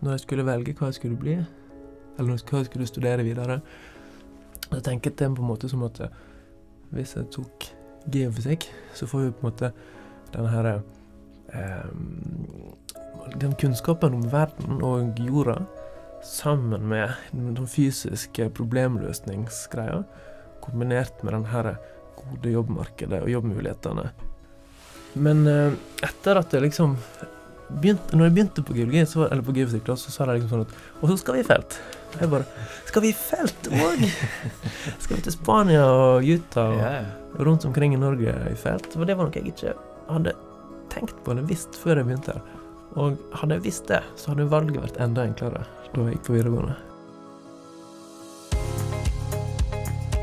når jeg skulle velge hva jeg skulle bli, eller hva jeg skulle studere videre, så tenker jeg på en måte som at eh, hvis jeg tok geofysikk, så får vi på en måte denne her eh, Den kunnskapen om verden og jorda sammen med den fysiske problemløsningsgreia, kombinert med den her gode jobbmarkedet og jobbmulighetene. Men eh, etter at jeg liksom begynte, Når jeg begynte på geologi, så, eller på geofysikk, så sa de liksom sånn at Og så skal vi i felt. Og jeg bare Skal vi i felt òg? skal vi til Spania og Utah og ja. rundt omkring i Norge i felt? For det var noe jeg ikke hadde tenkt på eller visst før jeg begynte. Og hadde jeg visst det, så hadde valget vært enda enklere da jeg gikk på videregående.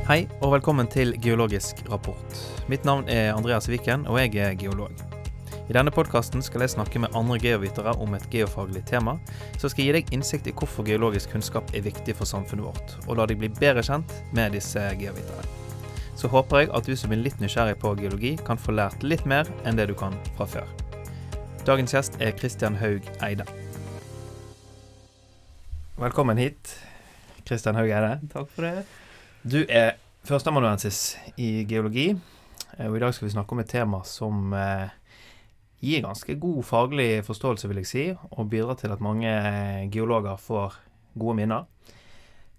Hei og velkommen til Geologisk rapport. Mitt navn er Andreas Viken, og jeg er geolog. I denne podkasten skal jeg snakke med andre geovitere om et geofaglig tema, som skal gi deg innsikt i hvorfor geologisk kunnskap er viktig for samfunnet vårt, og la deg bli bedre kjent med disse geoviterne. Så håper jeg at du som er litt nysgjerrig på geologi, kan få lært litt mer enn det du kan fra før. Dagens gjest er Kristian Haug Eide. Velkommen hit, Kristian Haug Eide. Takk for det. Du er førsteamanuensis i geologi, eh, og i dag skal vi snakke om et tema som eh, gir ganske god faglig forståelse, vil jeg si, og bidrar til at mange geologer får gode minner.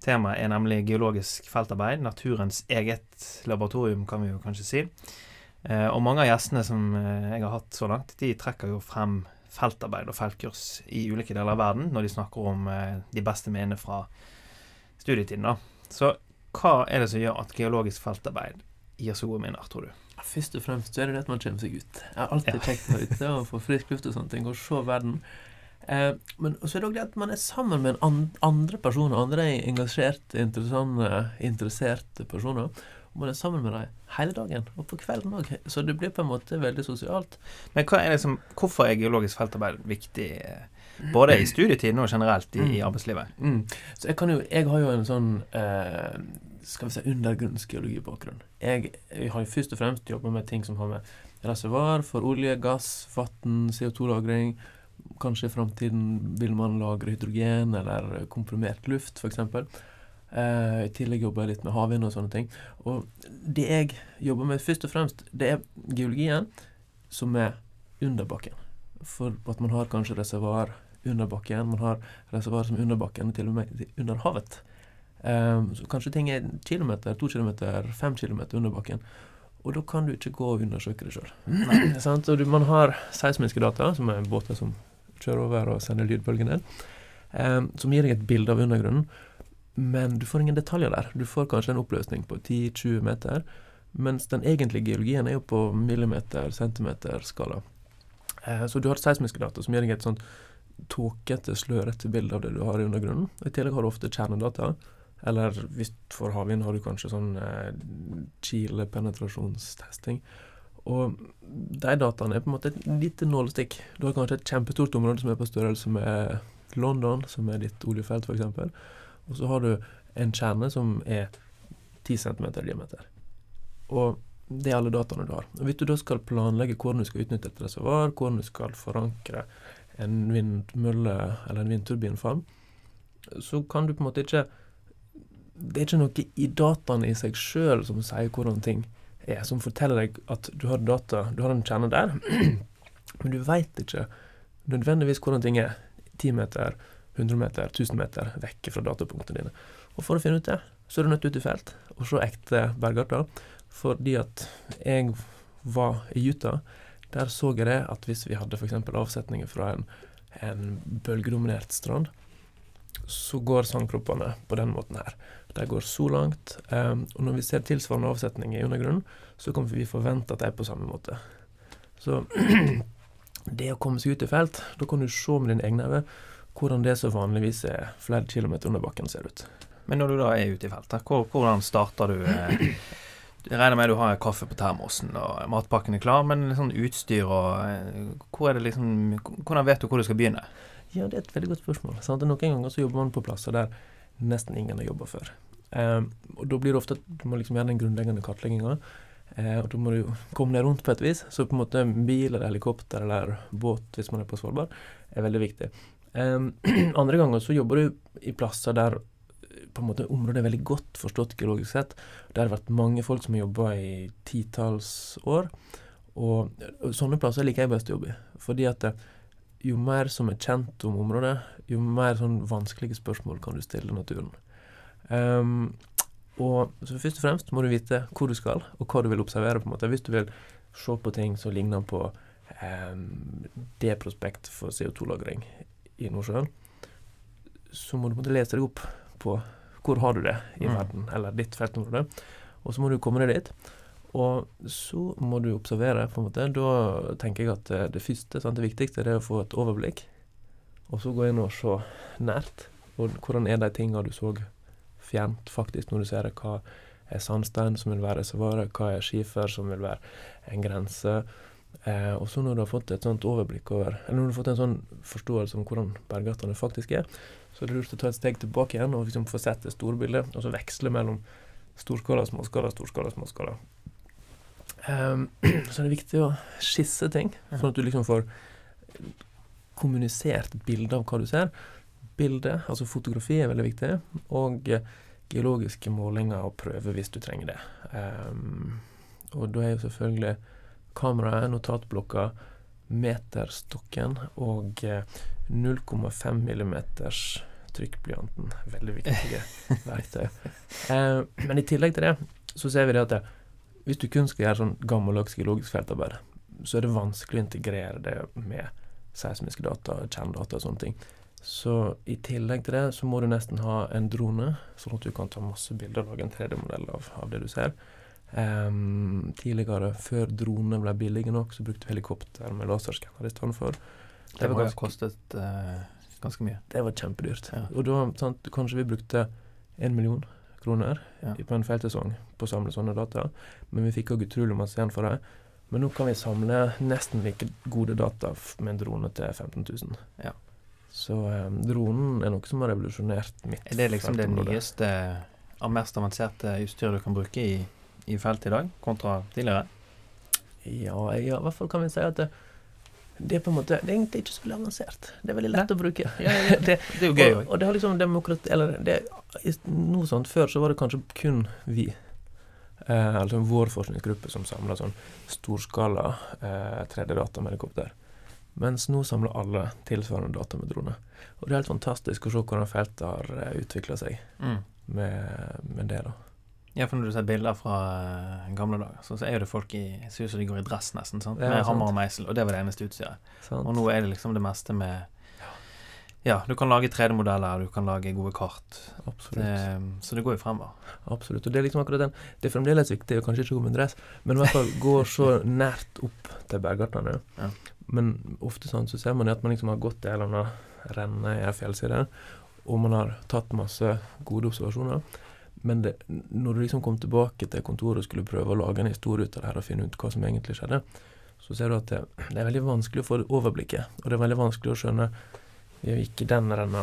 Temaet er nemlig geologisk feltarbeid, naturens eget laboratorium, kan vi jo kanskje si. Eh, Og mange av gjestene som eh, jeg har hatt så langt, de trekker jo frem feltarbeid og feltkurs i ulike deler av verden når de snakker om eh, de beste minnene fra studietiden. da. Så hva er det som gjør at geologisk feltarbeid gir så gode minner, tror du? Først og fremst så er det det at man kommer seg ut. Jeg har alltid Ja. meg ute og få frisk luft og sånne ting, og se verden. Eh, men så er det òg det at man er sammen med an andre personer, andre engasjerte, interessante, interesserte personer. Og man er sammen med dem hele dagen, og på kvelden òg. Så det blir på en måte veldig sosialt. Men er liksom, hvorfor er geologisk feltarbeid viktig, eh, både i studietiden og generelt i, i Mm. arbeidslivet? Mm. Så jeg kan jo Jeg har jo en sånn eh, skal vi si undergrunnsgeologibakgrunn. Jeg, jeg har jo først og fremst jobba med ting som har med reservoar for olje, gass, vann, CO2-lagring. Kanskje i framtiden vil man lagre hydrogen eller komprimert luft, f.eks. Eh, I tillegg jobber jeg litt med havvind og sånne ting. Og det jeg jobber med først og fremst, det er geologien som er under bakken. For at man har kanskje reservoar under bakken. Man har reservoar som er under bakken, til og med under havet. Um, så kanskje ting er en kilometer, to kilometer, fem kilometer under bakken. Og da kan du ikke gå og undersøke det sjøl. Man har seismiske data, som er båter som kjører over og sender lydbølgen ned, um, som gir deg et bilde av undergrunnen. Men du får ingen detaljer der. Du får kanskje en oppløsning på 10-20 meter. Mens den egentlige geologien er jo på millimeter, centimeter-skala. Eh, så du har seismiske data som gir deg et sånt tåkete, slørete bilde av det du har i undergrunnen. I tillegg har du ofte kjernedata. Eller hvis for havvind har du kanskje sånn eh, kilepenetrasjonstesting. Og de dataene er på en måte et lite nålestikk. Du har kanskje et kjempestort område som er på størrelse med London, som er ditt oljefelt f.eks. Og så har du en kjerne som er 10 cm diameter. Og det er alle dataene du har. Og Hvis du da skal planlegge hvordan du skal utnytte et reservoar, hvordan du skal forankre en vindmølle eller en vindturbinfarm, så kan du på en måte ikke Det er ikke noe i dataene i seg sjøl som sier hvordan ting er, som forteller deg at du har data, du har en kjerne der, men du veit ikke nødvendigvis hvordan ting er 10 meter, 100 meter, 1000 meter vekk fra datapunktene dine. Og for å finne ut det, så er du nødt ut i felt og se ekte bergarter. Fordi at jeg var i Utah, der så jeg det at hvis vi hadde f.eks. avsetninger fra en, en bølgedominert strand, så går sandkroppene på den måten her. De går så langt. Um, og når vi ser tilsvarende avsetninger i undergrunnen, så kan vi forvente at de er på samme måte. Så det å komme seg ut i felt, da kan du se med dine egne øyne hvordan det som vanligvis er flere kilometer under bakken, ser ut. Men når du da er ute i feltet, hvordan starter du? Eh, jeg regner med du har kaffe på termosen og matpakken er klar, men sånn utstyr og eh, hvor det liksom, Hvordan vet du hvor du skal begynne? Ja, det er et veldig godt spørsmål. Sant? Noen ganger så jobber man på plasser der nesten ingen har jobba før. Um, og da blir det ofte at du må liksom gjøre den grunnleggende kartlegginga. Uh, og da må du komme deg rundt på et vis. Så på en måte bil eller helikopter eller båt hvis man er på Svalbard, er veldig viktig. Um, andre ganger så jobber du i plasser der på en måte området er veldig godt forstått geologisk sett. Der har vært mange folk som har jobba i titalls år. Og sånne plasser liker jeg best å jobbe i. Fordi at jo mer som er kjent om området, jo mer sånn vanskelige spørsmål kan du stille naturen. Um, og så Først og fremst må du vite hvor du skal, og hva du vil observere. på en måte. Hvis du vil se på ting som ligner på um, det prospekt for CO2-lagring i Nordsjøen, så må du måtte lese deg opp på hvor har du det i mm. verden, eller ditt feltområde. Og så må du komme deg dit. Og så må du observere, på en måte. Da tenker jeg at det første, sant, det viktigste, det er å få et overblikk. Og så gå inn og se nært. Og hvordan er de tinga du så fjernt, faktisk, når du ser det. Hva er sandstein som vil være reservoaret, hva er skifer som vil være en grense. Eh, og så når du har fått et sånt overblikk over, eller når du har fått en sånn forståelse om hvordan bergartene faktisk er, så er det lurt å ta et steg tilbake igjen og liksom få sett det store bildet, og så veksle mellom storskala, småskala, storskala, småskala. Um, så det er viktig å skisse ting, sånn at du liksom får kommunisert et bilde av hva du ser. Bilde, altså fotografi, er veldig viktig. Og uh, geologiske målinger og prøver hvis du trenger det. Um, og da er jo selvfølgelig kameraet, notatblokka, meterstokken og uh, 0,5 millimeters trykkblyanten. Veldig viktige verktøy. Uh, men i tillegg til det så ser vi det at det, hvis du kun skal gjøre sånn gammeldags geologisk feltarbeid, så er det vanskelig å integrere det med seismiske data, kjerndata og sånne ting. Så i tillegg til det så må du nesten ha en drone, sånn at du kan ta masse bilder og lage en 3D-modell av, av, det du ser. Um, tidligere, før dronene ble billige nok, så brukte vi helikopter med laserskanner i stedet for. Det, det var ganske, kostet uh, ganske mye. Det var kjempedyrt. Ja. Og da sant, kanskje vi brukte én million kroner ja. på en feltsesong på å samle sånne data. Men vi fikk òg utrolig masse igjen for det. Men nå kan vi samle nesten like gode data med en drone til 15 000. Ja. Så um, dronen er noe som har revolusjonert mitt Er det liksom det nyeste av mest avanserte utstyret du kan bruke i, i felt i dag, kontra tidligere? Ja, ja, i hvert fall kan vi si at det, det er på en måte Det er egentlig ikke så veldig avansert. Det er veldig lett Nei. å bruke. Ja, ja, det, det, er jo gøy òg. Og, og, det har liksom demokrati... Eller det, noe sånt Før så var det kanskje kun vi, eh, altså vår forskningsgruppe, som samla sånn storskala eh, 3D-data med helikopter. Mens nå samler alle tilsvarende data med drone. Og det er helt fantastisk å se hvordan feltet har eh, utvikla seg mm. med, med det. da. Ja, for når du ser bilder fra uh, gamle dager, så, så, er det folk i Ser ut som de går i dress, nesten. Sant? Med hammer og meisel. Og det var det eneste utstyret. Og nå er det liksom det meste med Ja, du kan lage 3D-modeller, du kan lage gode kart. Absolutt. Det, så det går jo fremover. Absolutt. Og det er liksom akkurat den Det er fremdeles viktig, og kanskje ikke gå med dress, men i hvert fall gå så nært opp til bergartene. Ja. Men ofte sånn så ser man at man liksom har gått en eller annen renne i ei fjellside, og man har tatt masse gode observasjoner. Men det, når du liksom kom tilbake til kontoret og skulle prøve å lage en historie ut av det her og finne ut hva som egentlig skjedde, så ser du at det, det er veldig vanskelig å få overblikket. Og det er veldig vanskelig å skjønne Vi gikk den renna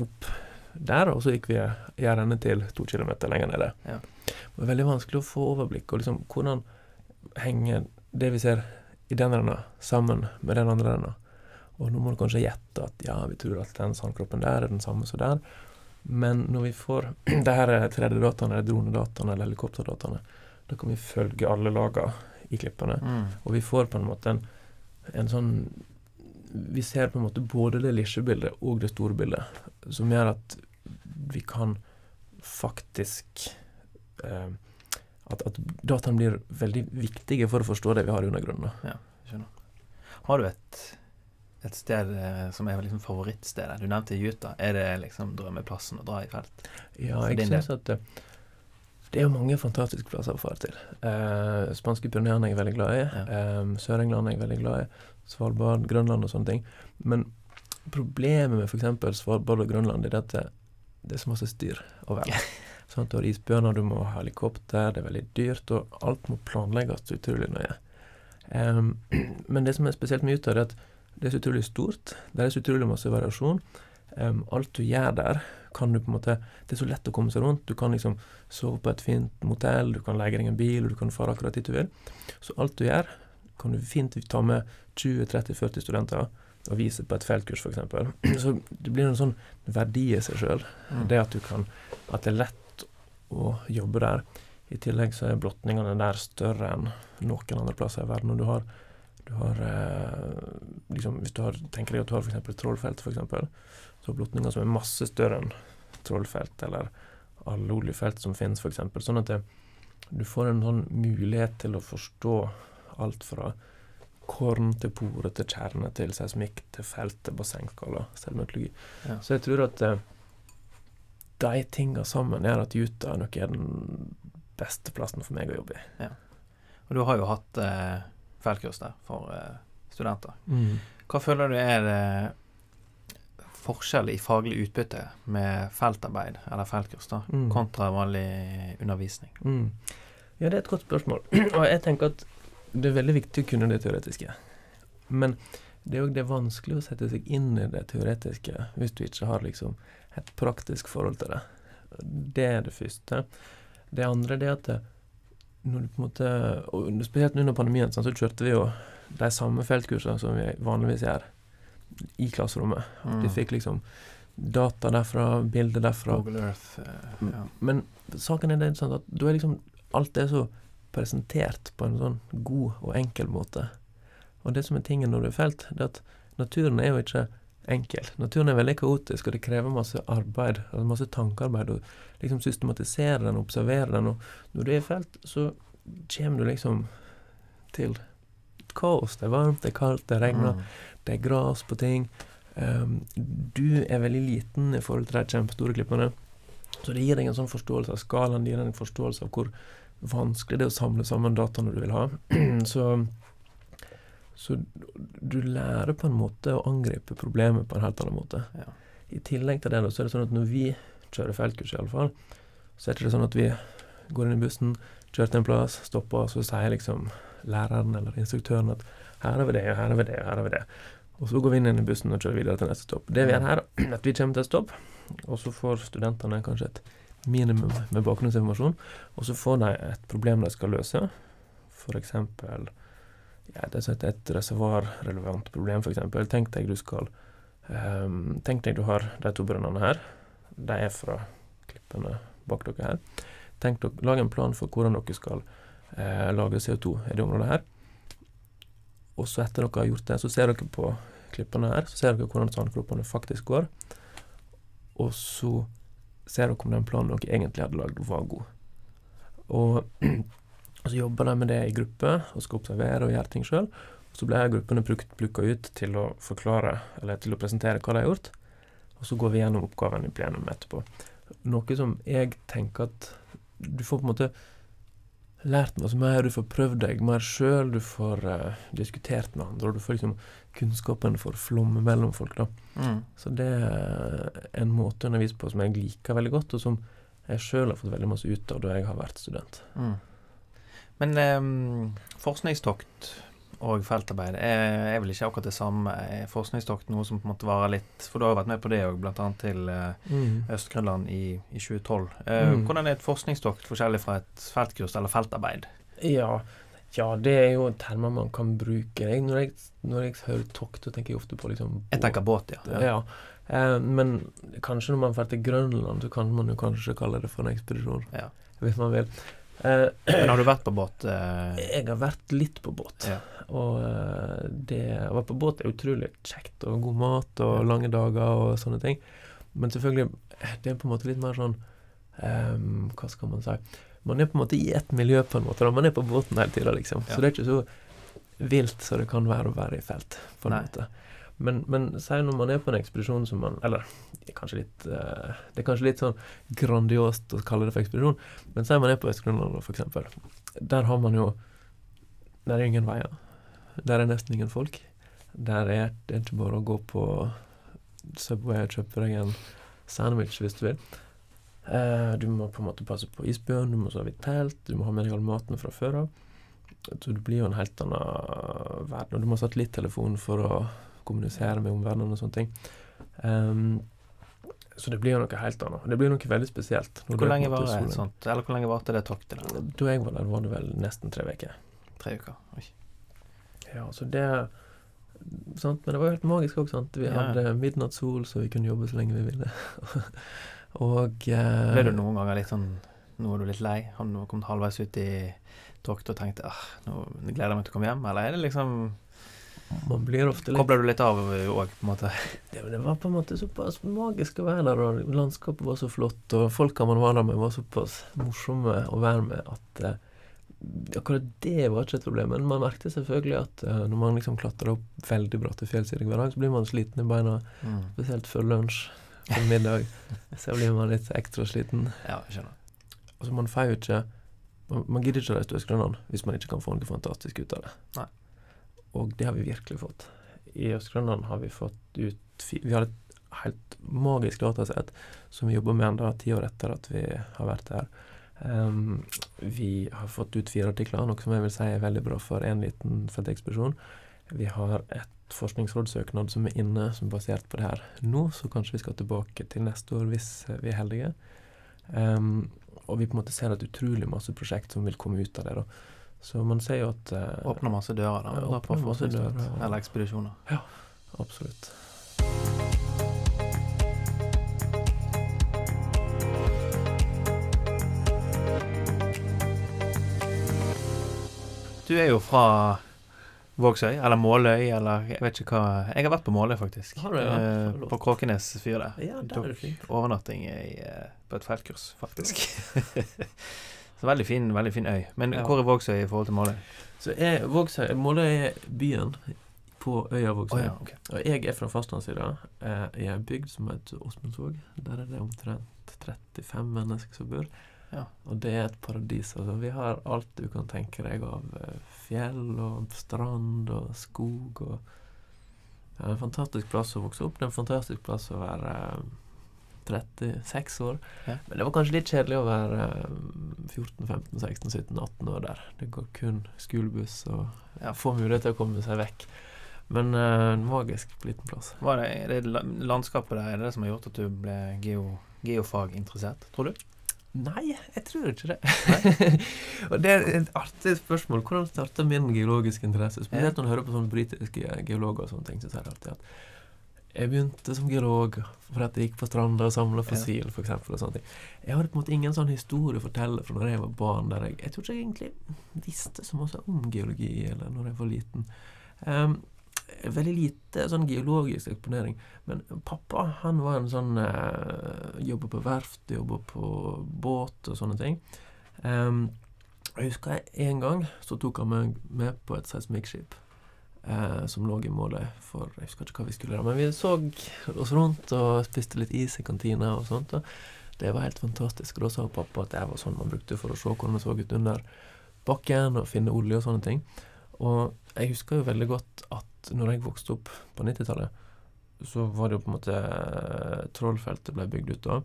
opp der, og så gikk vi ei renne til to kilometer lenger nede. Ja. Det er veldig vanskelig å få overblikk. Og liksom hvordan henger det vi ser i den renna, sammen med den andre renna? Og nå må du kanskje gjette at ja, vi tror at den sandkroppen der er den samme som der. Men når vi får det her 3D-dataene, eller dronedataene eller helikopterdataene, da kan vi følge alle lagene i klippene. Mm. Og vi får på en måte en, en, sånn Vi ser på en måte både det lille bildet og det store bildet, som gjør at vi kan faktisk eh, at, at dataene blir veldig viktige for å forstå det vi har i undergrunnen. Ja, skjønner. Har du et et sted eh, som er liksom favorittstedet? Du nevnte Utah. Er det liksom drømmeplassen å dra i felt? Ja, jeg syns at det, det, er jo mange fantastiske plasser å fare til. Eh, spanske Pyreneene er jeg veldig glad i. Ja. Eh, Sør-England er jeg veldig glad i. Svalbard, Grønland og sånne ting. Men problemet med f.eks. Svalbard og Grønland er at det, det er så masse styr overalt. sånn, du har isbjørner, du må ha helikopter, det er veldig dyrt, og alt må planlegges utrolig nøye. Um, men det som er spesielt med Utah, er at det er så utrolig stort. Det er så utrolig masse variasjon. Um, alt du gjør der, kan du på en måte Det er så lett å komme seg rundt. Du kan liksom sove på et fint motell, du kan leie deg en bil, og du kan fare akkurat dit du vil. Så alt du gjør, kan du fint ta med 20-30-40 studenter. og vise på et feltkurs, f.eks. Så det blir en sånn verdi i seg sjøl. Mm. Det at du kan At det er lett å jobbe der. I tillegg så er blotningene der større enn noen andre plasser i verden. Og du har, du har eh, liksom, Hvis du har, tenker deg at du har f.eks. Trollfelt, for eksempel, så har blotninger som er masse større enn Trollfelt, eller alle oljefelt som finnes, f.eks. Sånn at det, du får en sånn mulighet til å forstå alt fra korn til pore til kjerne til seismikk til felt til bassengskala, selvmøtologi. Ja. Så jeg tror at eh, de tinga sammen gjør at Utah nok er den beste plassen for meg å jobbe i. Og du har jo hatt eh, feltkurs der for eh, studenter. Hva føler du er det forskjell i faglig utbytte med feltarbeid, eller feltkurs, da, Mm. kontra vanlig undervisning? Mm. Ja, det er et godt spørsmål. Og jeg tenker at det er veldig viktig å kunne det teoretiske. Men det er òg det vanskelig å sette seg inn i det teoretiske hvis du ikke har liksom et praktisk forhold til det. Det er det første. Det andre er at når du på en måte og Spesielt under pandemien så kjørte vi jo de samme feltkursene som vi vanligvis gjør i klasserommet. Mm. Vi fikk liksom data derfra, bilder derfra. Google Earth. Uh, ja. Men saken er det sånn at da er liksom alt er så presentert på en sånn god og enkel måte. Og det som er tingen når du er felt, det er at naturen er jo ikke enkel. Naturen er veldig kaotisk, og det krever masse arbeid, altså masse tankearbeid, å liksom systematisere den, observere den. Og når du er i felt, så kommer du liksom til kaos. Det er varmt, det er kaldt, det regner Mm. det er gras på ting. Um, du er veldig liten i forhold til de kjempestore klippene. Så det gir deg en sånn forståelse av skalaen, det gir deg en forståelse av hvor vanskelig det er å samle sammen dataene du vil ha. så, så du lærer på en måte å angripe problemet på en helt annen måte. Ja. I tillegg til det så er det sånn at når vi kjører feltkurs, iallfall, så er det ikke sånn at vi går inn i bussen, kjører til en plass, stopper, og så sier liksom læreren eller instruktøren at her har vi det, og her har vi det, og her har vi det. Og så går vi inn i bussen og kjører videre til neste stopp. Det vi gjør her, er at vi kommer til et stopp, og så får studentene kanskje et minimum med bakgrunnsinformasjon, og så får de et problem de skal løse. Eksempel ja, det er et reservoarrelevant problem, eksempel. Tenk deg du skal um, Tenk deg du har de to brønnene her. De er fra klippene bak dere her. Tenk dere, Lag en plan for hvordan dere skal eh, lage CO2 i det området her. Og så etter dere har gjort det, så ser dere på klippene her, så ser dere hvordan sandkroppene faktisk går. Og så ser dere om den planen dere egentlig hadde lagd, var god. Og, og så jobber de med det i gruppe, og skal observere og gjøre ting sjøl. Så blir gruppene plukka ut til å forklare, eller til å presentere hva de har gjort. Og så går vi gjennom oppgaven i plenum etterpå. Noe som jeg tenker at du får på en måte lært masse mer, du får prøvd deg mer sjøl, du får uh, diskutert med andre, og du får liksom kunnskapen for flomme mellom folk, da. Mm. Så det er en måte å undervise på som jeg liker veldig godt, og som jeg sjøl har fått veldig masse ut av da jeg har vært student. Mm. Men em, forskningstokt og feltarbeid er, er vel ikke akkurat det samme. Er forskningstokt noe som på en måte varer litt For du har jo vært med på det òg, bl.a. til eh, Øst-Grønland i, i 2012. Eh, Mm. Hvordan er et forskningstokt forskjellig fra et feltkurs eller feltarbeid? Ja, ja, det er jo termer man kan bruke. Jeg, når, jeg, når jeg hører tokt, så tenker jeg ofte på liksom Jeg tenker båt, ja. båt. Ja. Eh, men kanskje når man drar til Grønland, så kan man jo kanskje kalle det for en ekspedisjon. Ja. Hvis man vil. Eh, Men har du vært på båt? Eh, jeg har vært litt på båt. Ja. Og eh, det å være på båt er utrolig kjekt, og god mat og lange dager og sånne ting. Men selvfølgelig, det er på en måte litt mer sånn um, Hva skal man si? Man er på en måte i ett miljø, på en måte. Da. Man er på båten hele tida, liksom. Ja. Så det er ikke så vilt som det kan være å være i felt, på en Nei. måte. Men, men si når man er på en ekspedisjon som man Eller det er kanskje litt eh, Det er kanskje litt sånn grandiost å kalle det for ekspedisjon, men si man er på Øst-Grønland, eksempel. Der har man jo Der er ingen veier. Der er nesten ingen folk. Der er det ikke bare å gå på Subway og kjøpe deg en sandwich hvis du vil. Eh, du må på en måte passe på isbjørn, du må sove i telt, du må ha med deg all maten fra før av. Så det blir jo en helt annen verden. Og du må ha satellittelefon for å kommunisere med omverdenen og sånne ting. Um, så det blir jo noe helt annet. Det blir noe veldig spesielt. hvor lenge var det sånt? Eller hvor lenge varte det toktet? Da jeg var der, var det vel nesten tre uker. Tre uker? Oi. Ja, så det sant? Men det var jo helt magisk òg, sant. Vi Ja. hadde midnattssol, så vi kunne jobbe så lenge vi ville. og eh, Ble du noen ganger litt sånn Nå er du litt lei? Har du kommet halvveis ut i toktet og tenkt ah, nå gleder jeg meg til å komme hjem? Eller er det liksom Man blir ofte litt Kobler du litt av òg, på en måte? det, det var på en måte såpass magisk å være der, og landskapet var så flott, og folka man var der med, var såpass morsomme å være med at eh, akkurat det var ikke et problem. Men man merket selvfølgelig at eh, når man liksom klatrer opp veldig bratte fjellsider hver dag, så blir man sliten i beina, Mm. spesielt før lunsj. På middag så blir man litt ekstra sliten. Ja, jeg skjønner. Altså, man får jo ikke Man, man gidder ikke å reise til Østgrønland hvis man ikke kan få noe fantastisk ut av det. Nei. Og det har vi virkelig fått. I Østgrønland har vi fått ut Vi har et helt magisk datasett som vi jobber med enda ti år etter at vi har vært der. Um, vi har fått ut fire artikler, noe som jeg vil si er veldig bra for en liten feltekspedisjon. Vi har et forskningsrådssøknad som er inne, som er basert på det her nå, så kanskje vi skal tilbake til neste år hvis vi er heldige. Um, og vi på en måte ser et utrolig masse prosjekt som vil komme ut av det. da. Så man ser jo at eh, Åpner masse dører, da. Ja, åpner masse dører, ja. Eller ekspedisjoner. Ja, Absolutt. Du er jo fra Vågsøy, eller Måløy, eller jeg vet ikke hva Jeg har vært på Måløy, faktisk. Har du ja? Eh, på Kråkenes fyr der. Ja, der er det fint. overnatting i, eh, på et feltkurs, faktisk. Så veldig fin, veldig fin øy. Men Ja. hvor er Vågsøy i forhold til Måløy? Så er Vågsøy Måløy er byen på øya Vågsøy. Oh, ja, okay. Og jeg er fra fastlandssida, eh, i ei bygd som heter Åsmundsvåg. Der er det omtrent 35 mennesker som bor. Ja. Og det er et paradis. Altså. Vi har alt du kan tenke deg av eh, fjell og strand og skog og Det er en fantastisk plass å vokse opp. Det er en fantastisk plass å være eh, 36 år. Ja. Men det var kanskje litt kjedelig å være eh, 14, 15, 16, 17, 18 år der. Det går kun skolebuss og Ja. få mulighet til å komme seg vekk. Men eh, en magisk liten plass. Var det, det landskapet der er det som har gjort at du ble geo, geofaginteressert, tror du? Nei, jeg tror ikke det. og det er et artig spørsmål. Hvordan starta min geologiske interesse? Spesielt når du hører på sånne britiske geologer og sånne ting. Så er det alltid at jeg begynte som geolog fordi at jeg gikk på stranda og samla fossil, for eksempel, og sånne ting. Jeg hadde på en måte ingen sånn historie å fortelle fra når jeg var barn. Der jeg, jeg tror ikke jeg egentlig visste så mye om geologi eller når jeg var liten. Um, veldig lite sånn geologisk eksponering. Men pappa han var en sånn uh, Jobba på verft, jobba på båt og sånne ting. Um, jeg husker en gang så tok han meg med på et seismikkskip eh, som lå i målet for Jeg husker ikke hva vi skulle gjøre, men vi så oss rundt og spiste litt is i kantina og sånt. Og det var helt fantastisk. Og da sa pappa at det var sånn man brukte for å se hvordan det så ut under bakken og finne olje og sånne ting. Og jeg husker jo veldig godt at når jeg vokste opp på 90-tallet, så var det jo på en måte Trollfeltet ble bygd ut da.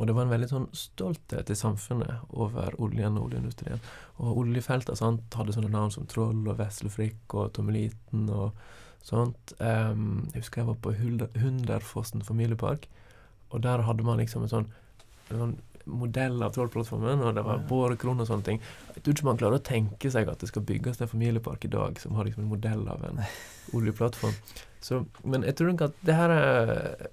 Og det var en veldig sånn stolthet i samfunnet over oljen og oljeindustrien. Og oljefeltene sant, hadde sånne navn som Troll og Veslefrikk og Tommeliten og sånt. Um, jeg husker jeg var på Hunderfossen familiepark, og der hadde man liksom en sånn, en sånn modell av Trollplattformen, og det var Ja. bårekron og sånne ting. Jeg tror ikke man klarer å tenke seg at det skal bygges en familiepark i dag som har liksom en modell av en oljeplattform. Så, men jeg tror nok at det her eh,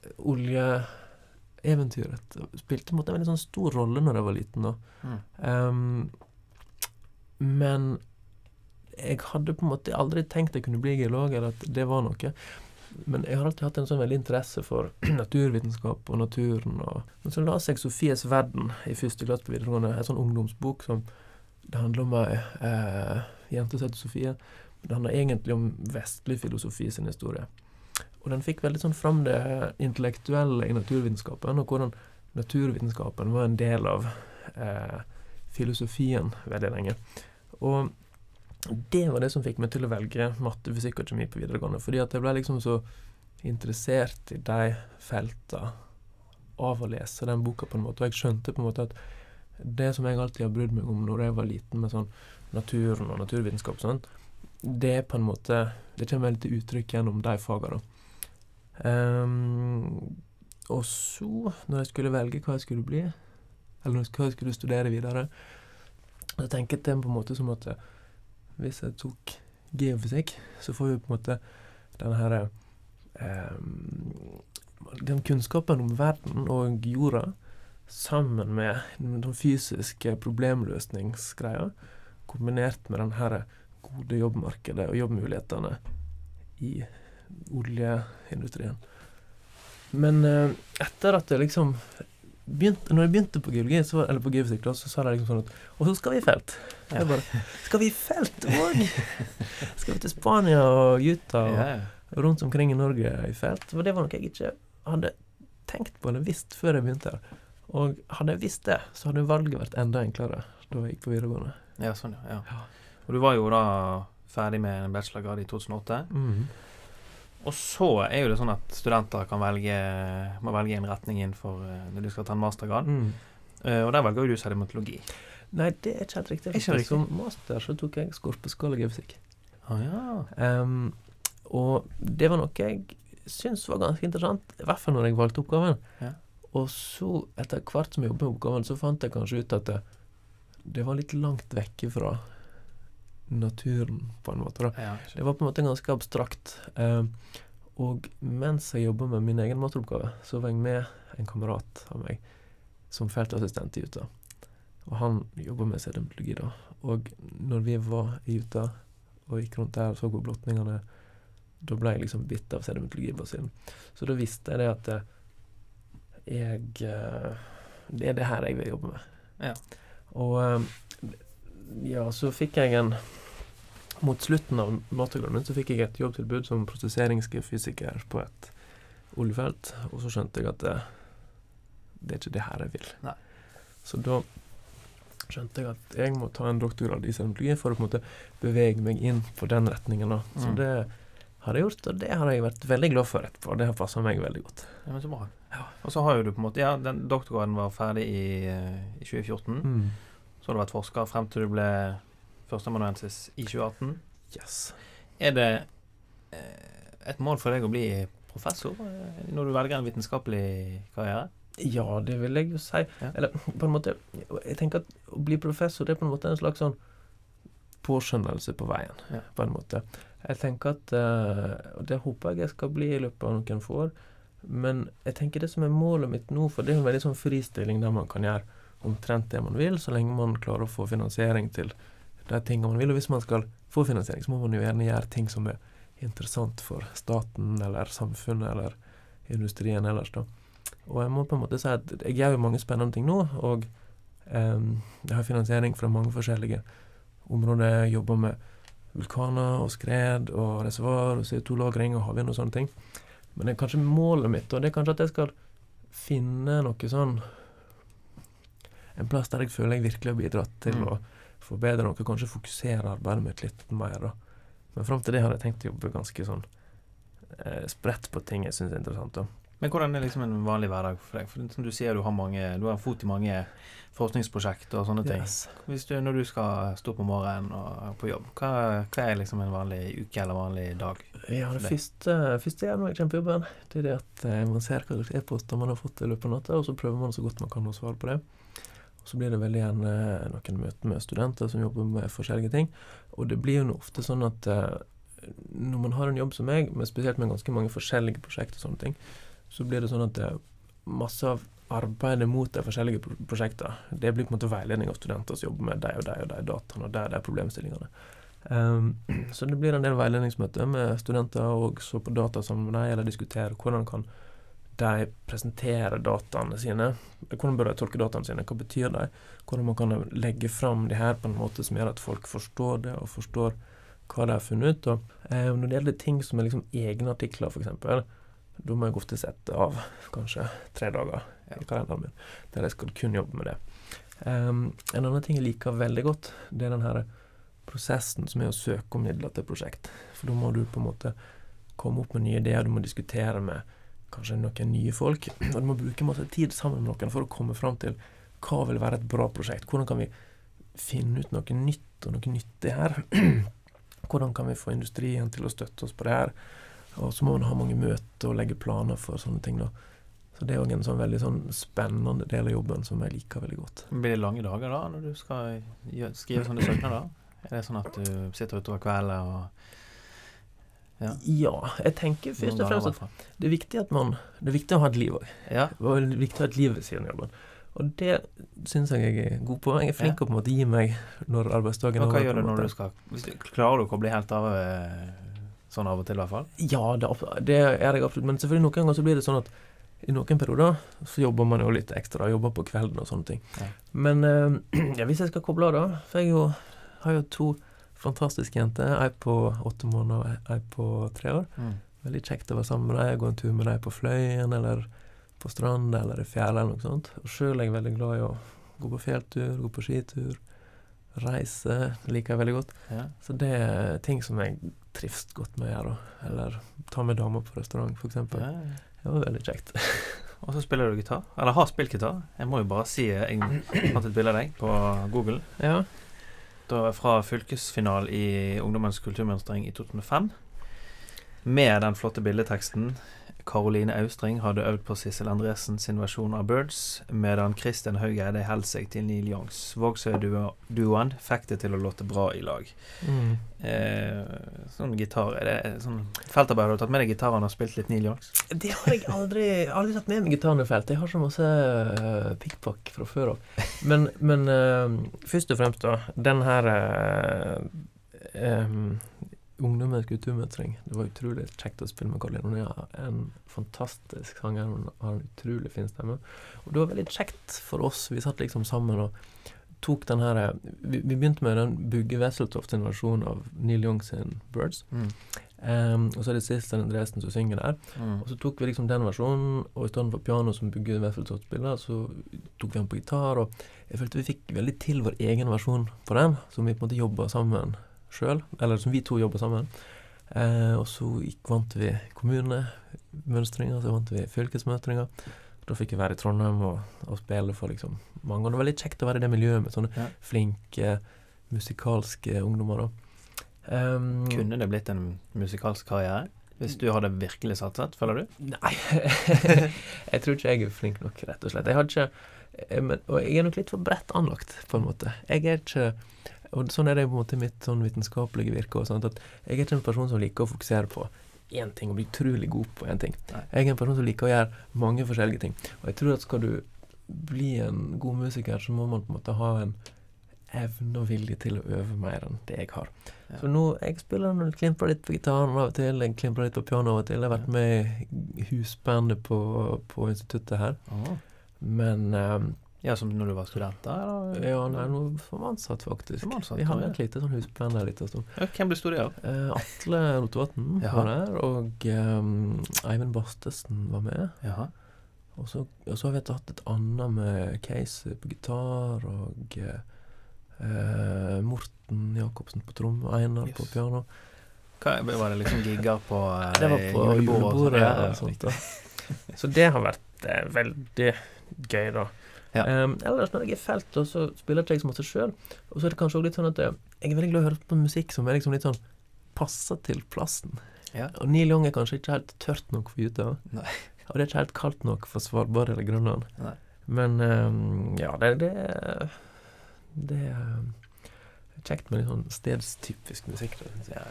oljeeventyret spilte måte en veldig sånn stor rolle når jeg var liten. Mm. Um, men jeg hadde på en måte aldri tenkt jeg kunne bli geolog, eller at det var noe. Men jeg har alltid hatt en sånn veldig interesse for naturvitenskap og naturen. Og, men så leste jeg Sofies verden i første klasse på videregående, en sånn ungdomsbok som det handler om ei eh, jente som heter Sofie. Det handler egentlig om vestlig filosofi sin historie. Og den fikk veldig sånn fram det intellektuelle i naturvitenskapen, og hvordan naturvitenskapen var en del av eh, filosofien veldig lenge. Og det var det som fikk meg til å velge matte, fysikk og kjemi på videregående. Fordi at jeg ble liksom så interessert i de feltene av å lese den boka, på en måte. Og jeg skjønte på en måte at det som jeg alltid har brydd meg om når jeg var liten, med sånn naturen og naturvitenskap og sånn, det er på en måte Det kommer veldig til uttrykk gjennom de fagene. Ehm, og så, når jeg skulle velge hva jeg skulle bli, eller hva jeg skulle studere videre, så tenkte jeg på en måte som at eh, hvis jeg tok geofysikk, så får vi på en måte den herre eh, Den kunnskapen om verden og jorda sammen med den fysiske problemløsningsgreia, kombinert med den her gode jobbmarkedet og jobbmulighetene i oljeindustrien. Men eh, etter at det liksom begynte, Når jeg begynte på geologi, så, eller på geofysikk, så sa de liksom sånn at Og så skal vi i felt. Jeg bare Skal vi i felt òg?! skal vi til Spania og Utah og Ja, rundt omkring i Norge i felt? For det var noe jeg ikke hadde tenkt på eller visst før jeg begynte her. Og hadde jeg visst det, så hadde valget vært enda enklere da jeg gikk på videregående. ja, sånn, ja. Ja. ja. Og du var jo da ferdig med en bachelorgrad i 2008. Mm. Og så er jo det sånn at studenter kan velge må velge en retning innenfor eh, når de skal ta en mastergrad. Mm. Uh, og der velger jo du sedimentologi. Nei, det er ikke helt riktig. Ikke riktig? Som master så tok jeg skorpeskala geofysikk. Ah, ja. Um, og det var noe jeg syntes var ganske interessant, i hvert fall når jeg valgte oppgaven. Ja. Og så, etter hvert som jeg jobbet med oppgaven, så fant jeg kanskje ut at det, det var litt langt vekke fra naturen, på en måte. ja. Det var på en måte ganske abstrakt. Eh, og mens jeg jobba med min egen masteroppgave, så var jeg med en kamerat av meg som feltassistent i Utah. Og han jobba med sedimentologi, da. Og når vi var i Utah og gikk rundt der og så på blotningene, da ble jeg liksom bitt av sedimentologibasillen. Så da visste jeg det at eh, jeg eh, Det er det her jeg vil jobbe med. Ja. Og eh, ja, så fikk jeg en Mot slutten av mastergraden så fikk jeg et jobbtilbud som prosesseringsfysiker på et oljefelt, og så skjønte jeg at det, det er ikke det her jeg vil. Nei. Så da skjønte jeg at jeg må ta en doktorgrad i sedimentologi for å på en måte bevege meg inn på den retningen. da. Så Mm. det har jeg gjort, og det har jeg vært veldig glad for etterpå. Det har passa meg veldig godt. ja, men så bra. Ja. Og så har jo du på en måte Ja, den doktorgraden var ferdig i, eh, i 2014. Mm. Så har du vært forsker frem til du ble førsteamanuensis i 2018. Yes. Er det eh, et mål for deg å bli professor eh, når du velger en vitenskapelig karriere? Ja, det vil jeg jo si. Ja. Eller på en måte Jeg tenker at å bli professor det er på en måte en slags sånn påskjønnelse på veien. Ja. På en måte. Jeg tenker at eh, Og det håper jeg jeg skal bli i løpet av noen få år. Men jeg tenker det som er målet mitt nå, for det er en veldig sånn fristilling der man kan gjøre omtrent det man vil, så lenge man klarer å få finansiering til de tingene man vil. Og hvis man skal få finansiering, så må man jo gjerne gjøre ting som er interessant for staten eller samfunnet eller industrien ellers, da. Og jeg må på en måte si at jeg gjør jo mange spennende ting nå, og em, jeg har finansiering fra mange forskjellige områder. Jeg jobber med vulkaner og skred og reservoar og CO2-lagring og havvind og sånne ting. Men det er kanskje målet mitt, og det er kanskje at jeg skal finne noe sånn En plass der jeg føler jeg virkelig har bidratt til Mm. å forbedre noe, kanskje fokusere arbeidet mitt litt mer. da. Men fram til det har jeg tenkt å jobbe ganske sånn eh, spredt på ting jeg syns er interessant. da. Men hvordan er liksom en vanlig hverdag for deg? For som du sier, du har, mange, du har fot i mange forskningsprosjekter og sånne ting. Yes. Hvis du, når du skal stå på morgenen og på jobb, hva, hva er liksom en vanlig uke eller vanlig dag? Ja, det Det. første, første jeg gjør når jeg kommer på jobben, det er det at eh, man ser hva slags e-poster man har fått i løpet av natta, og så prøver man så godt man kan å svare på det. Og så blir det veldig gjerne noen møter med studenter som jobber med forskjellige ting. Og det blir jo ofte sånn at eh, når man har en jobb som meg, men spesielt med ganske mange forskjellige prosjekter og sånne ting, så blir det sånn at det er masse av arbeidet mot de forskjellige pro prosjektene, det blir på en måte veiledning av studenter som jobber med de og de og de dataene og de og de problemstillingene. Um, så det blir en del veiledningsmøter med studenter og så på data sammen med dem, eller diskutere hvordan kan de presenterer dataene sine. Hvordan bør de tolke dataene sine, hva betyr de? Hvordan man kan legge fram det her på en måte som gjør at folk forstår det, og forstår hva de har funnet ut. Og, eh, når det gjelder ting som er liksom egne artikler, f.eks., da må jeg ofte sette av kanskje tre dager i kalenderen min der jeg skal kun jobbe med det. Um, en annen ting jeg liker veldig godt, det er den her prosessen som er å søke om midler til prosjekt. For da må du på en måte komme opp med nye ideer, du må diskutere med kanskje noen nye folk. Og du må bruke masse tid sammen med noen for å komme fram til hva vil være et bra prosjekt. Hvordan kan vi finne ut noe nytt og noe nyttig her? Hvordan kan vi få industrien til å støtte oss på det her? Og så må man ha mange møter og legge planer for sånne ting. da. Så det er òg en sånn veldig sånn spennende del av jobben som jeg liker veldig godt. Blir det lange dager da, når du skal skrive sånne søknader? Er det sånn at du sitter utover kvelden og Ja. Ja, jeg tenker først og fremst at det er viktig at man Det er viktig å ha et liv òg. Ja. Det er viktig å ha et liv ved siden av jobben. Og det syns jeg jeg er god på. Jeg er flink til å på en måte gi meg når arbeidsdagen er over. hva gjør du når du skal du, Klarer du å koble helt av eh, sånn av og til, i hvert fall? Ja, det, det er jeg absolutt. Men selvfølgelig noen ganger så blir det sånn at i noen perioder så jobber man jo litt ekstra. Jobber på kvelden og sånne ting. Ja. Men eh, ja, hvis jeg skal koble av, da For jeg jo, har jo to fantastiske jente. Ei på åtte måneder og ei- på tre år. Mm. Veldig kjekt å være sammen med dem. Gå en tur med dem på Fløyen eller på stranda eller i fjellet eller noe sånt. Og sjøl er jeg veldig glad i å gå på fjelltur, gå på skitur. Reise liker jeg veldig godt. Ja. Så det er ting som jeg trives godt med å gjøre. Eller ta med damer på restaurant, f.eks. Ja. Det var veldig kjekt. Og så spiller du gitar. Eller har spilt gitar. Jeg må jo bare si Jeg fant et bilde av deg på Google. Ja. Da fra fylkesfinal i Ungdommens kulturmønstring i 2005. Med den flotte bildeteksten. Karoline Austring hadde øvd på Sissel Andresen sin versjon av Birds, medan Kristin Haugeide holdt seg til Neil Youngs. Vågsøy-duoen fikk det til å låte bra i lag. Mm. Eh, sånn gitar det sånn feltarbeid? Har du tatt med deg gitaren og spilt litt Neil Youngs? Det har jeg aldri aldri tatt med meg gitaren i felt. Jeg har så masse uh, pikkpakk fra før av. Men, men uh, først og fremst, da. Den her uh, Ungdommens kulturmønstring. Det var utrolig kjekt å spille med. Hun er en fantastisk sanger. Hun har en utrolig fin stemme. Og det var veldig kjekt for oss. Vi satt liksom sammen og tok den her eh, Vi, vi begynte med den Bugge Wesseltofts versjon av Neil Young sin 'Birds'. Um, og så er det Sissel Andresen som synger der. Mm. Og så tok vi liksom den versjonen, og i stedet for piano som Bugge Wesseltoft spiller, så tok vi den på gitar, og jeg følte vi fikk veldig til vår egen versjon på den, som vi på en måte jobba sammen sjøl, eller som vi to jobba sammen. Eh, og så vant vi kommunemønstringa, så vant vi fylkesmøtringer. Da fikk jeg være i Trondheim og, og spille for liksom mange. Og det var litt kjekt å være i det miljøet med sånne Ja. flinke, musikalske ungdommer. da. Um, Kunne det blitt en musikalsk karriere? Hvis du hadde virkelig satset, føler du? Nei, jeg tror ikke jeg er flink nok, rett og slett. Jeg har ikke jeg, men, Og jeg er nok litt for bredt anlagt, på en måte. Jeg er ikke Og sånn er det på en måte mitt sånn vitenskapelige virke sånt, at jeg er ikke en person som liker å fokusere på én ting og bli utrolig god på én ting. Nei. Jeg er en person som liker å gjøre mange forskjellige ting. Og jeg tror at skal du bli en god musiker, så må man på en måte ha en evne og vilje til å øve mer enn det jeg har. Ja. Så nå jeg spiller jeg klimprer litt på gitaren av og til, jeg klimprer litt på piano av og til. Jeg har vært med i husbandet på, på instituttet her. Men ehm, Ja, som når du var student? Eller? ja, nei, nå som ansatt, faktisk. Som ansatt, Vi hadde et lite sånn husband der litt en stund. Ja, Hvem ble av? Eh, Atle Rotevatn var der, og ehm, Eivind Bastesen var med. Jaha. Og så, og så har vi hatt et annet med Case på gitar, og eh, Morten Jacobsen på tromme, Einar Einar på piano. Hva, var det liksom gigger på eh, Det var på julebordet Ja, ja. Så det har vært eh, veldig gøy, da. Ja. Um, ellers når jeg er i felt, og så spiller ikke jeg så masse sjøl. Og så er det kanskje også litt sånn at eh, jeg er veldig glad i å høre på musikk som er liksom litt sånn passer til plassen. Ja. Og Neil Young er kanskje ikke helt tørt nok for. Nei. Og det er ikke helt kaldt nok for Svalbard eller Grønland. Nei. Men um, ja, det, det Det er kjekt med litt sånn stedstypisk musikk. Ja.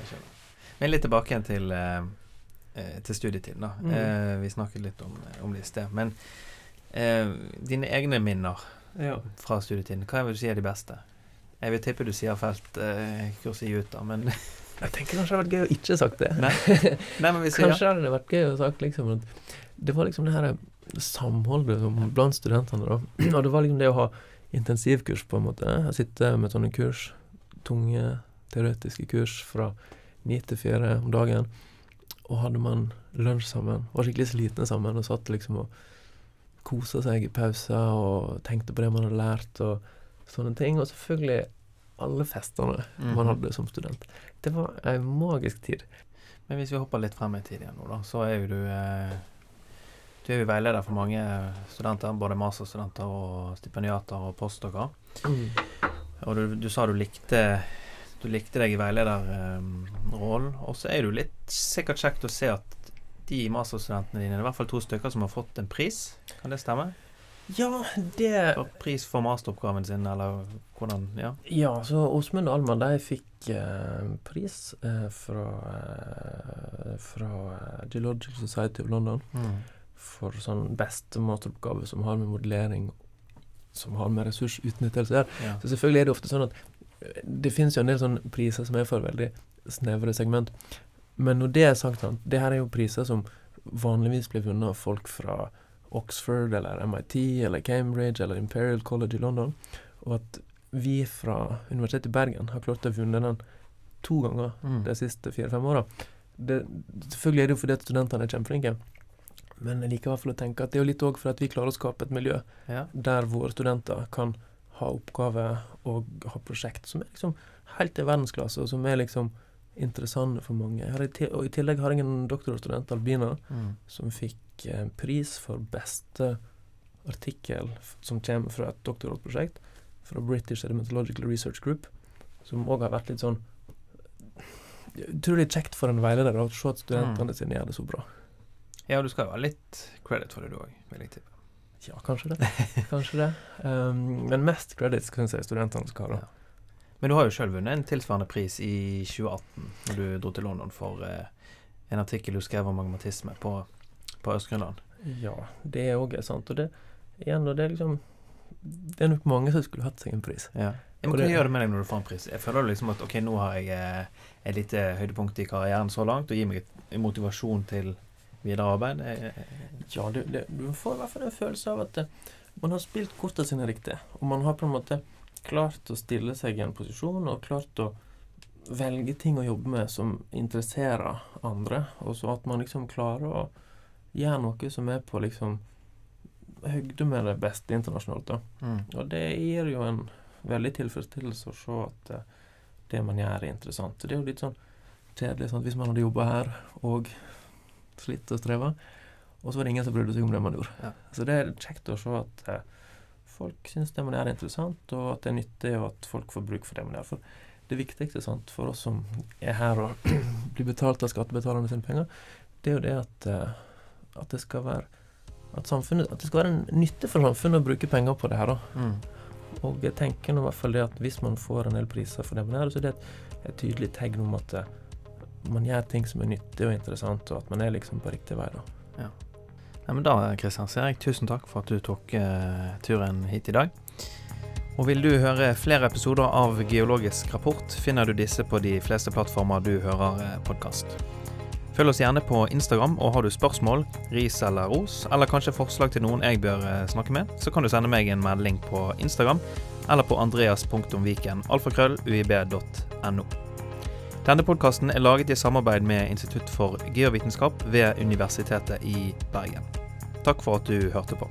Men litt tilbake igjen til, eh, eh, til studietiden, da. Mm. Eh, vi snakket litt om, om det i sted. Men eh, dine egne minner fra studietiden, hva vil du si er de beste? Jeg vil tippe du sier feltkurs i Utah, men Jeg tenker kanskje det hadde vært gøy å ikke sagt det. Nei. Nei, men vi sier Kanskje hadde det vært gøy å sagt liksom at Det var liksom det her samholdet blant studentene, da. Og det var liksom det å ha intensivkurs, på en måte. Jeg sitter med sånne kurs, tunge teoretiske kurs fra ni til fire om dagen. Og hadde man lunsj sammen, var skikkelig slitne sammen, og satt liksom og kosa seg i pauser og tenkte på det man hadde lært, og sånne ting. Og selvfølgelig alle festene mm. man hadde som student. Det var ei magisk tid. Men hvis vi hopper litt frem i tid igjen nå, da, så er jo du eh, Du er jo veileder for mange studenter, både masterstudenter og stipendiater og postdoker. Og du, du sa du likte Du likte deg i veilederrollen. og så er det jo litt sikkert kjekt å se at de masterstudentene dine, det er i hvert fall to stykker som har fått en pris. Kan det stemme? Ja, det For pris for masteroppgaven sin, eller hvordan Ja. Ja, så Åsmund og Alma de fikk eh, pris eh, fra, eh, fra eh, Geological Society of London Mm. for sånn beste masteroppgave som har med modellering som har med ressursutnyttelse å gjøre. ja. Så selvfølgelig er det ofte sånn at eh, det finnes jo en del sånne priser som er for veldig snevre segment. Men når det er sagt, sant, det her er jo priser som vanligvis blir vunnet av folk fra Oxford eller MIT eller Cambridge eller Imperial College i London. Og at vi fra Universitetet i Bergen har klart å vunne den to ganger Mm. de siste fire-fem åra. Selvfølgelig er det jo fordi at studentene er kjempeflinke. Men jeg liker i hvert fall å tenke at det er jo litt òg for at vi klarer å skape et miljø ja. der våre studenter kan ha oppgaver og ha prosjekt som er liksom helt i verdensklasse, og som er liksom interessante for mange. Jeg har i og I tillegg har jeg en doktorstudent, Albina, Mm. som fikk eh, pris for beste artikkel som kommer fra et doktorgradsprosjekt fra British Sedimentological Research Group, som òg har vært litt sånn Utrolig kjekt for en veileder å se at studentene sine gjør det så bra. ja, du skal jo ha litt credit for det, du òg, vil jeg tippe. Ja, kanskje det. Kanskje det. Um, men mest credit syns jeg studentene skal ha. Ja. Men du har jo sjøl vunnet en tilsvarende pris i 2018, når du dro til London for eh, en artikkel du skrev om magmatisme på, på Øst-Grønland. Ja, det òg er sant. Og det igjen, og det er liksom Det er nok mange som skulle hatt seg en pris. Ja. Men hva gjør det med deg når du får en pris? Jeg føler liksom at ok, nå har jeg eh, et lite høydepunkt i karrieren så langt, og gir meg en motivasjon til videre arbeid. Eh, eh, Ja, det, det, du får i hvert fall en følelse av at eh, man har spilt kortene sine riktig. Og man har på en måte klart å stille seg i en posisjon, og klart å velge ting å jobbe med som interesserer andre. Og så at man liksom klarer å gjøre noe som er på liksom høgde med det beste internasjonalt. da. mm. Og det gir jo en veldig tilfredsstillelse å se at eh, det man gjør, er interessant. Så Det er jo litt sånn kjedelig sånn, hvis man hadde jobba her og slitt og streva, og så var det ingen som brydde seg om det man gjorde. Ja. Så det er kjekt å se at eh, folk syns det man gjør, er interessant, og at det er nyttig, og at folk får bruk for det man gjør. For det viktigste sant, for oss som er her og blir betalt av skattebetalerne sine penger, det er jo det at, eh, at det skal være at, samfunnet, at det skal være en nytte for samfunnet å bruke penger på det her. da. Mm. Og jeg tenker nå i hvert fall det at hvis man får en del priser for det man gjør, så er det et, et tydelig tegn om at eh, man gjør ting som er nyttig og interessant, og at man er liksom på riktig vei. da. Ja, men da, Kristian, sier jeg tusen takk for at du tok eh, turen hit i dag. Og vil du høre flere episoder av Geologisk rapport, finner du disse på de fleste plattformer du hører eh, podkast. Følg oss gjerne på Instagram, og har du spørsmål, ris eller ros, eller kanskje forslag til noen jeg bør eh, snakke med, så kan du sende meg en melding på Instagram, eller på andreas.viken, alfakrøll.uib.no. Denne podkasten er laget i samarbeid med Institutt for geovitenskap ved Universitetet i Bergen. Takk for at du hørte på.